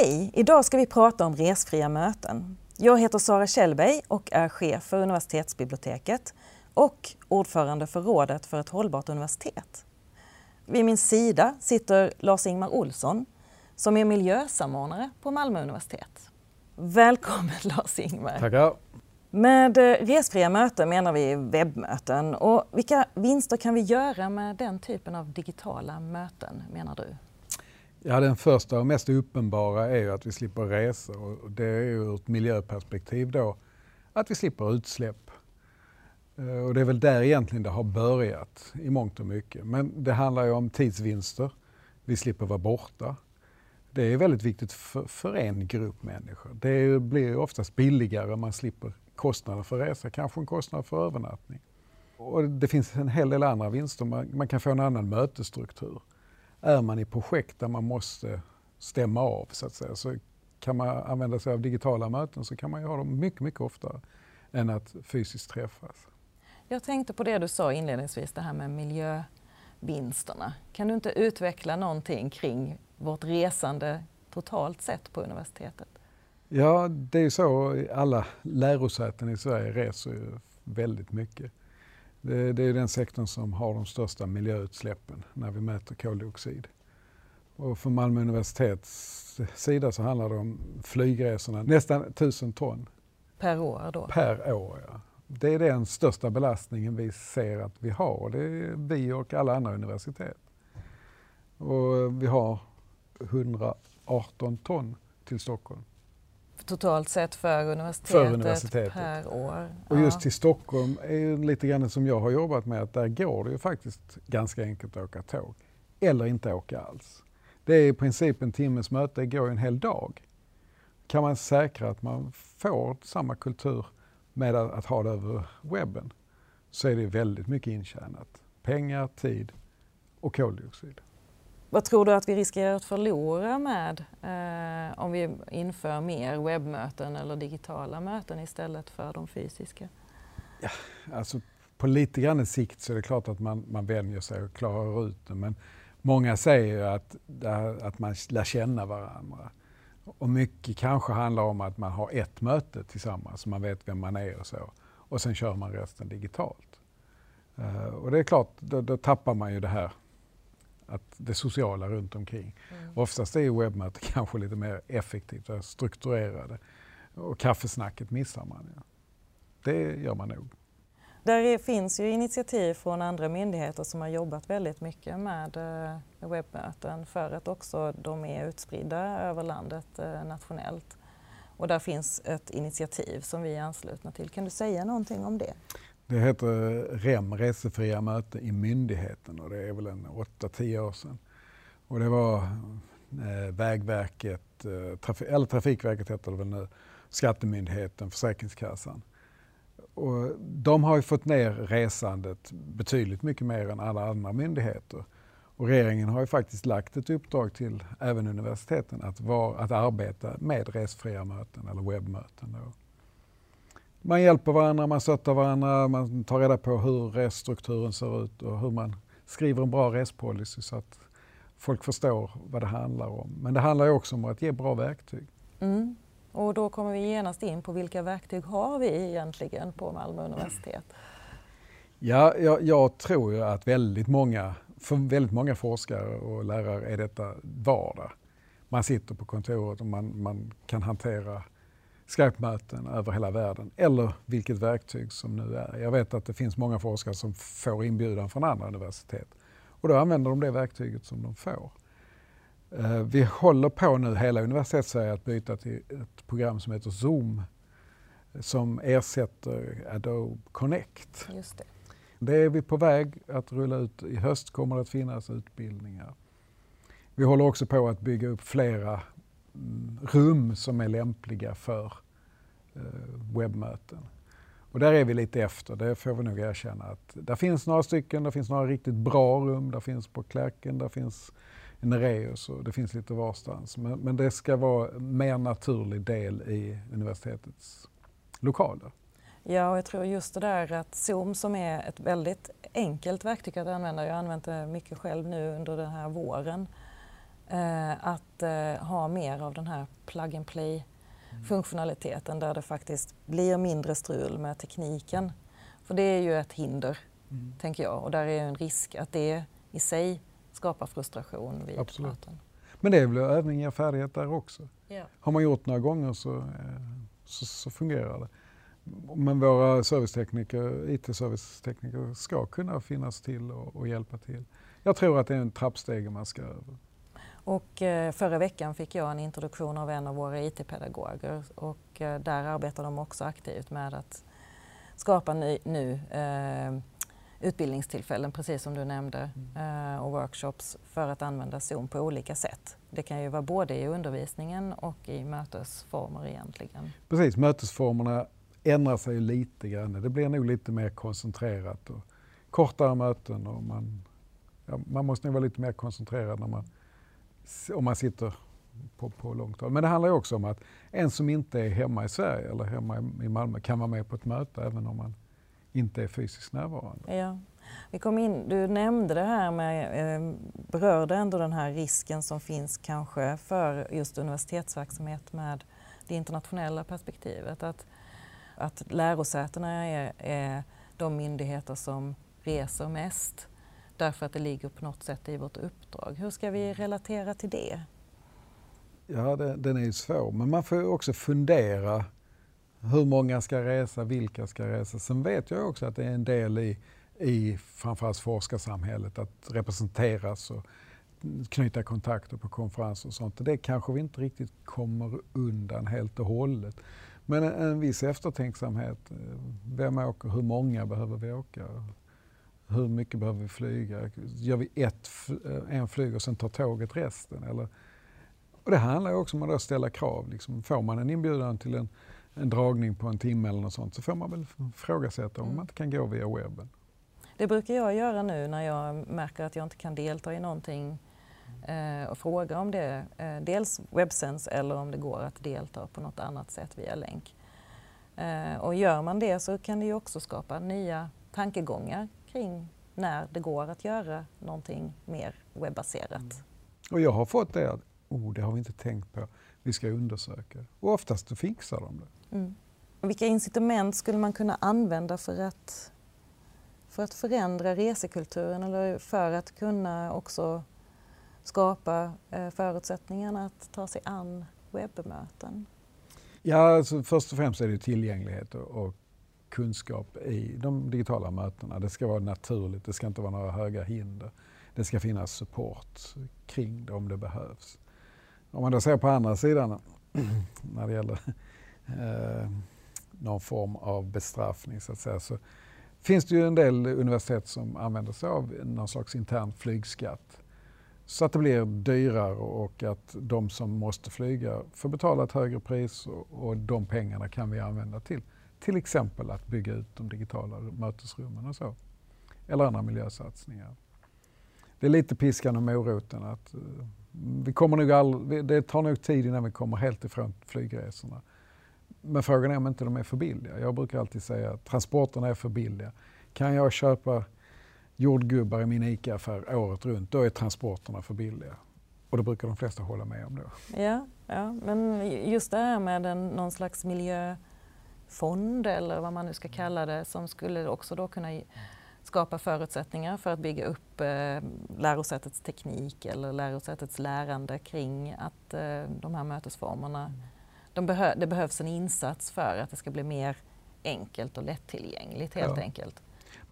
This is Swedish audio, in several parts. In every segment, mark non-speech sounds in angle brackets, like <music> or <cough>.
Hej! Idag ska vi prata om resfria möten. Jag heter Sara Kjellberg och är chef för universitetsbiblioteket och ordförande för Rådet för ett hållbart universitet. Vid min sida sitter Lars-Ingmar Olsson som är miljösamordnare på Malmö universitet. Välkommen Lars-Ingmar! Tackar! Med eh, resfria möten menar vi webbmöten. Och vilka vinster kan vi göra med den typen av digitala möten menar du? Ja, den första och mest uppenbara är ju att vi slipper resa och det är ju ur ett miljöperspektiv då att vi slipper utsläpp. Eh, och det är väl där egentligen det har börjat i mångt och mycket. Men det handlar ju om tidsvinster. Vi slipper vara borta. Det är väldigt viktigt för, för en grupp människor. Det blir ju oftast billigare, man slipper kostnader för resa, kanske en kostnad för övernattning. Och det finns en hel del andra vinster. Man, man kan få en annan mötesstruktur. Är man i projekt där man måste stämma av så att säga, så kan man använda sig av digitala möten så kan man ju ha dem mycket, mycket oftare än att fysiskt träffas. Jag tänkte på det du sa inledningsvis, det här med miljövinsterna. Kan du inte utveckla någonting kring vårt resande totalt sett på universitetet? Ja, det är ju så. Alla lärosäten i Sverige reser ju väldigt mycket. Det, det är den sektorn som har de största miljöutsläppen när vi mäter koldioxid. Och för Malmö universitets sida så handlar det om flygresorna, nästan 1000 ton. Per år då? Per år, ja. Det är den största belastningen vi ser att vi har. Det är vi och alla andra universitet. Och vi har 118 ton till Stockholm totalt sett för universitetet, för universitetet. per år. Och just till Stockholm är ju lite grann som jag har jobbat med att där går det ju faktiskt ganska enkelt att åka tåg. Eller inte åka alls. Det är i princip en timmes möte, det går ju en hel dag. Kan man säkra att man får samma kultur med att ha det över webben så är det väldigt mycket intjänat. Pengar, tid och koldioxid. Vad tror du att vi riskerar att förlora med eh, om vi inför mer webbmöten eller digitala möten istället för de fysiska? Ja, alltså på lite grann sikt så är det klart att man, man vänjer sig och klarar ut det. Men många säger ju att, att man lär känna varandra. Och mycket kanske handlar om att man har ett möte tillsammans, så man vet vem man är och så. Och sen kör man resten digitalt. Uh, och det är klart, då, då tappar man ju det här att det sociala runt omkring. Mm. Oftast är webbmöten <laughs> kanske lite mer effektivt och strukturerade. Och kaffesnacket missar man. Ja. Det gör man nog. Där finns ju initiativ från andra myndigheter som har jobbat väldigt mycket med eh, webbmöten för att också de är utspridda över landet eh, nationellt. Och där finns ett initiativ som vi är anslutna till. Kan du säga någonting om det? Det heter REM, resefria möten i myndigheten och det är väl en 8-10 år sedan. Och det var eh, Vägverket, eh, traf eller Trafikverket heter det väl nu, Skattemyndigheten, Försäkringskassan. Och de har ju fått ner resandet betydligt mycket mer än alla andra myndigheter. Och regeringen har ju faktiskt lagt ett uppdrag till även universiteten att, var, att arbeta med resfria möten eller webbmöten. Då man hjälper varandra, man stöttar varandra, man tar reda på hur resstrukturen ser ut och hur man skriver en bra respolicy så att folk förstår vad det handlar om. Men det handlar också om att ge bra verktyg. Mm. Och då kommer vi genast in på vilka verktyg har vi egentligen på Malmö universitet? Ja, jag, jag tror ju att väldigt många, för väldigt många forskare och lärare är detta vardag. Man sitter på kontoret och man, man kan hantera Skype-möten över hela världen eller vilket verktyg som nu är. Jag vet att det finns många forskare som får inbjudan från andra universitet och då använder de det verktyget som de får. Eh, vi håller på nu, hela universitetssverige, att byta till ett program som heter Zoom som ersätter Adobe Connect. Just det. det är vi på väg att rulla ut. I höst kommer det att finnas utbildningar. Vi håller också på att bygga upp flera rum som är lämpliga för eh, webbmöten. Och där är vi lite efter, det får vi nog erkänna. Att där finns några stycken, det finns några riktigt bra rum, där finns på Klärken, där finns Nereus och det finns lite varstans. Men, men det ska vara en mer naturlig del i universitetets lokaler. Ja, och jag tror just det där att Zoom som är ett väldigt enkelt verktyg att använda, jag har använt det mycket själv nu under den här våren, eh, att eh, ha mer av den här plug and play funktionaliteten där det faktiskt blir mindre strul med tekniken. För det är ju ett hinder, mm. tänker jag, och där är en risk att det i sig skapar frustration vid Absolut. möten. Men det är väl övning ger färdighet där också. Ja. Har man gjort några gånger så, eh, så, så fungerar det. Men våra servicetekniker, IT-servicetekniker ska kunna finnas till och, och, hjälpa till. Jag tror att det är en trappsteg man ska över. Och eh, förra veckan fick jag en introduktion av en av våra IT-pedagoger och eh, där arbetar de också aktivt med att skapa ny, nu eh, utbildningstillfällen, precis som du nämnde, mm. eh, och workshops för att använda Zoom på olika sätt. Det kan ju vara både i undervisningen och i mötesformer egentligen. Precis, mötesformerna ändrar sig lite grann. Det blir nog lite mer koncentrerat och kortare möten och man, ja, man måste nog vara lite mer koncentrerad när man, om man sitter på, på långt håll. Men det handlar också om att en som inte är hemma i Sverige eller hemma i Malmö kan vara med på ett möte även om man inte är fysiskt närvarande. Ja. Vi kom in, du nämnde det här med, eh, berörde ändå den här risken som finns kanske för just universitetsverksamhet med det internationella perspektivet. Att, att lärosätena är, är de myndigheter som reser mest därför att det ligger på något sätt i vårt uppdrag. Hur ska vi relatera till det? Ja, det, den är ju svår, men man får också fundera hur många ska resa, vilka ska resa. Sen vet jag också att det är en del i, i framförallt forskarsamhället att representeras och knyta kontakter på konferenser och sånt. Det kanske vi inte riktigt kommer undan helt och hållet. Men en, en viss eftertänksamhet. Vem åker? Hur många behöver vi åka? Hur mycket behöver vi flyga? Gör vi ett, en flyg och sen tar tåget resten? Eller? Och det handlar också om att ställa krav. Liksom, får man en inbjudan till en en dragning på en timme eller något sånt så får man väl ifrågasätta om mm. man inte kan gå via webben. Det brukar jag göra nu när jag märker att jag inte kan delta i någonting eh, och fråga om det, eh, dels webbsänds eller om det går att delta på något annat sätt via länk. Eh, och gör man det så kan det ju också skapa nya tankegångar kring när det går att göra någonting mer webbaserat. Mm. Och jag har fått det att oh, det har vi inte tänkt på, vi ska undersöka. Och oftast fixar de det. Mm. Vilka incitament skulle man kunna använda för att, för att förändra resekulturen eller för att kunna också skapa eh, förutsättningarna att ta sig an webbmöten? Ja, alltså först och främst är det tillgänglighet och kunskap i de digitala mötena. Det ska vara naturligt, det ska inte vara några höga hinder. Det ska finnas support kring det om det behövs. Om man då ser på andra sidan <clears throat> när det gäller eh, någon form av bestraffning så att säga. Så finns det ju en del universitet som använder sig av någon slags intern flygskatt. Så att det blir dyrare och att de som måste flyga får betala ett högre pris och, och de pengarna kan vi använda till till exempel att bygga ut de digitala mötesrummen och så. Eller andra miljösatsningar. Det är lite piskan och moroten att eh, vi kommer nog all, det tar nog tid innan vi kommer helt ifrån flygresorna. Men frågan är om inte de är för billiga. Jag brukar alltid säga att transporterna är för billiga. Kan jag köpa jordgubbar i min ICA-affär året runt, då är transporterna för billiga. Och det brukar de flesta hålla med om då. Ja, ja. men just det här med en, någon slags miljö miljöfond eller vad man nu ska kalla det som skulle också då kunna skapa förutsättningar för att bygga upp eh, lärosätets teknik eller lärosätets lärande kring att eh, de här mötesformerna de behö det behövs en insats för att det ska bli mer enkelt och lättillgängligt helt ja. enkelt.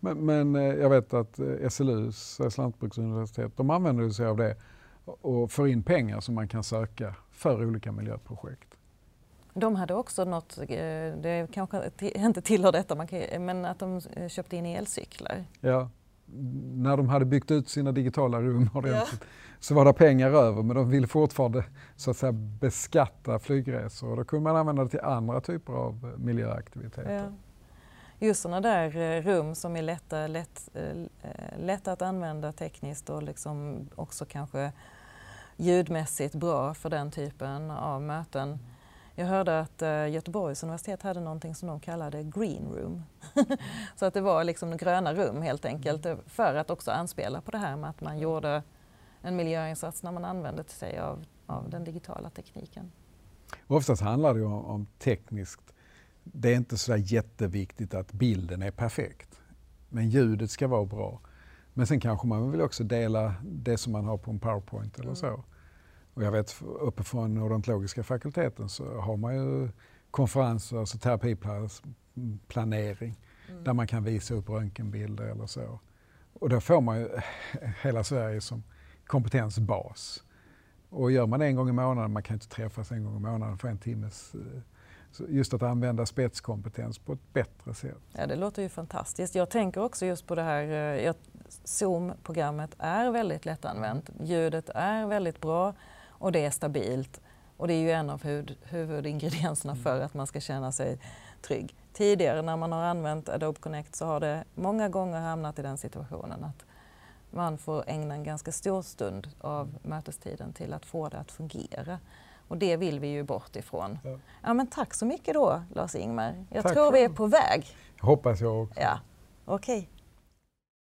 Men, men, eh, jag vet att eh, SLU, Sveriges lantbruksuniversitet, de använder sig av det och får in pengar som man kan söka för olika miljöprojekt. De hade också något, eh, det kanske inte tillhör detta, men att de köpte in elcyklar. Ja, när de hade byggt ut sina digitala rum <laughs> ordentligt ja. så var det pengar över men de ville fortfarande så att säga, beskatta flygresor och då kunde man använda det till andra typer av miljöaktiviteter. Ja. Just sådana där eh, rum som är lätta, lätt, eh, lätta att använda tekniskt och liksom också kanske ljudmässigt bra för den typen av möten jag hörde att uh, Göteborgs universitet hade någonting som de kallade green room. <laughs> så att det var liksom gröna rum helt enkelt för att också anspela på det här med att man gjorde en miljöinsats när man använder sig av, av den digitala tekniken. Oftast handlar det om, om tekniskt. Det är inte så jätteviktigt att bilden är perfekt. Men ljudet ska vara bra. Men sen kanske man vill också dela det som man har på en powerpoint eller mm. så. Och jag vet uppifrån odontologiska fakulteten så har man ju konferenser, alltså terapiplanering, mm. där man kan visa upp röntgenbilder eller så. Och då får man ju <laughs> hela Sverige som kompetensbas. Och gör man det en gång i månaden, man kan inte träffas en gång i månaden för en timmes eh, just att använda spetskompetens på ett bättre sätt. Ja, det låter ju fantastiskt. Jag tänker också just på det här, eh, Zoom-programmet är väldigt lättanvänt. Ljudet är väldigt bra och det är stabilt. Och det är ju en av huvud, huvudingredienserna mm. för att man ska känna sig trygg. Tidigare när man har använt Adobe Connect så har det många gånger hamnat i den situationen att man får ägna en ganska stor stund av mötestiden till att få det att fungera. Och det vill vi ju bort ifrån. Ja. ja men tack så mycket då Lars-Ingmar. Jag tack tror vi är på väg. Hoppas jag också. Ja, okej. Okay.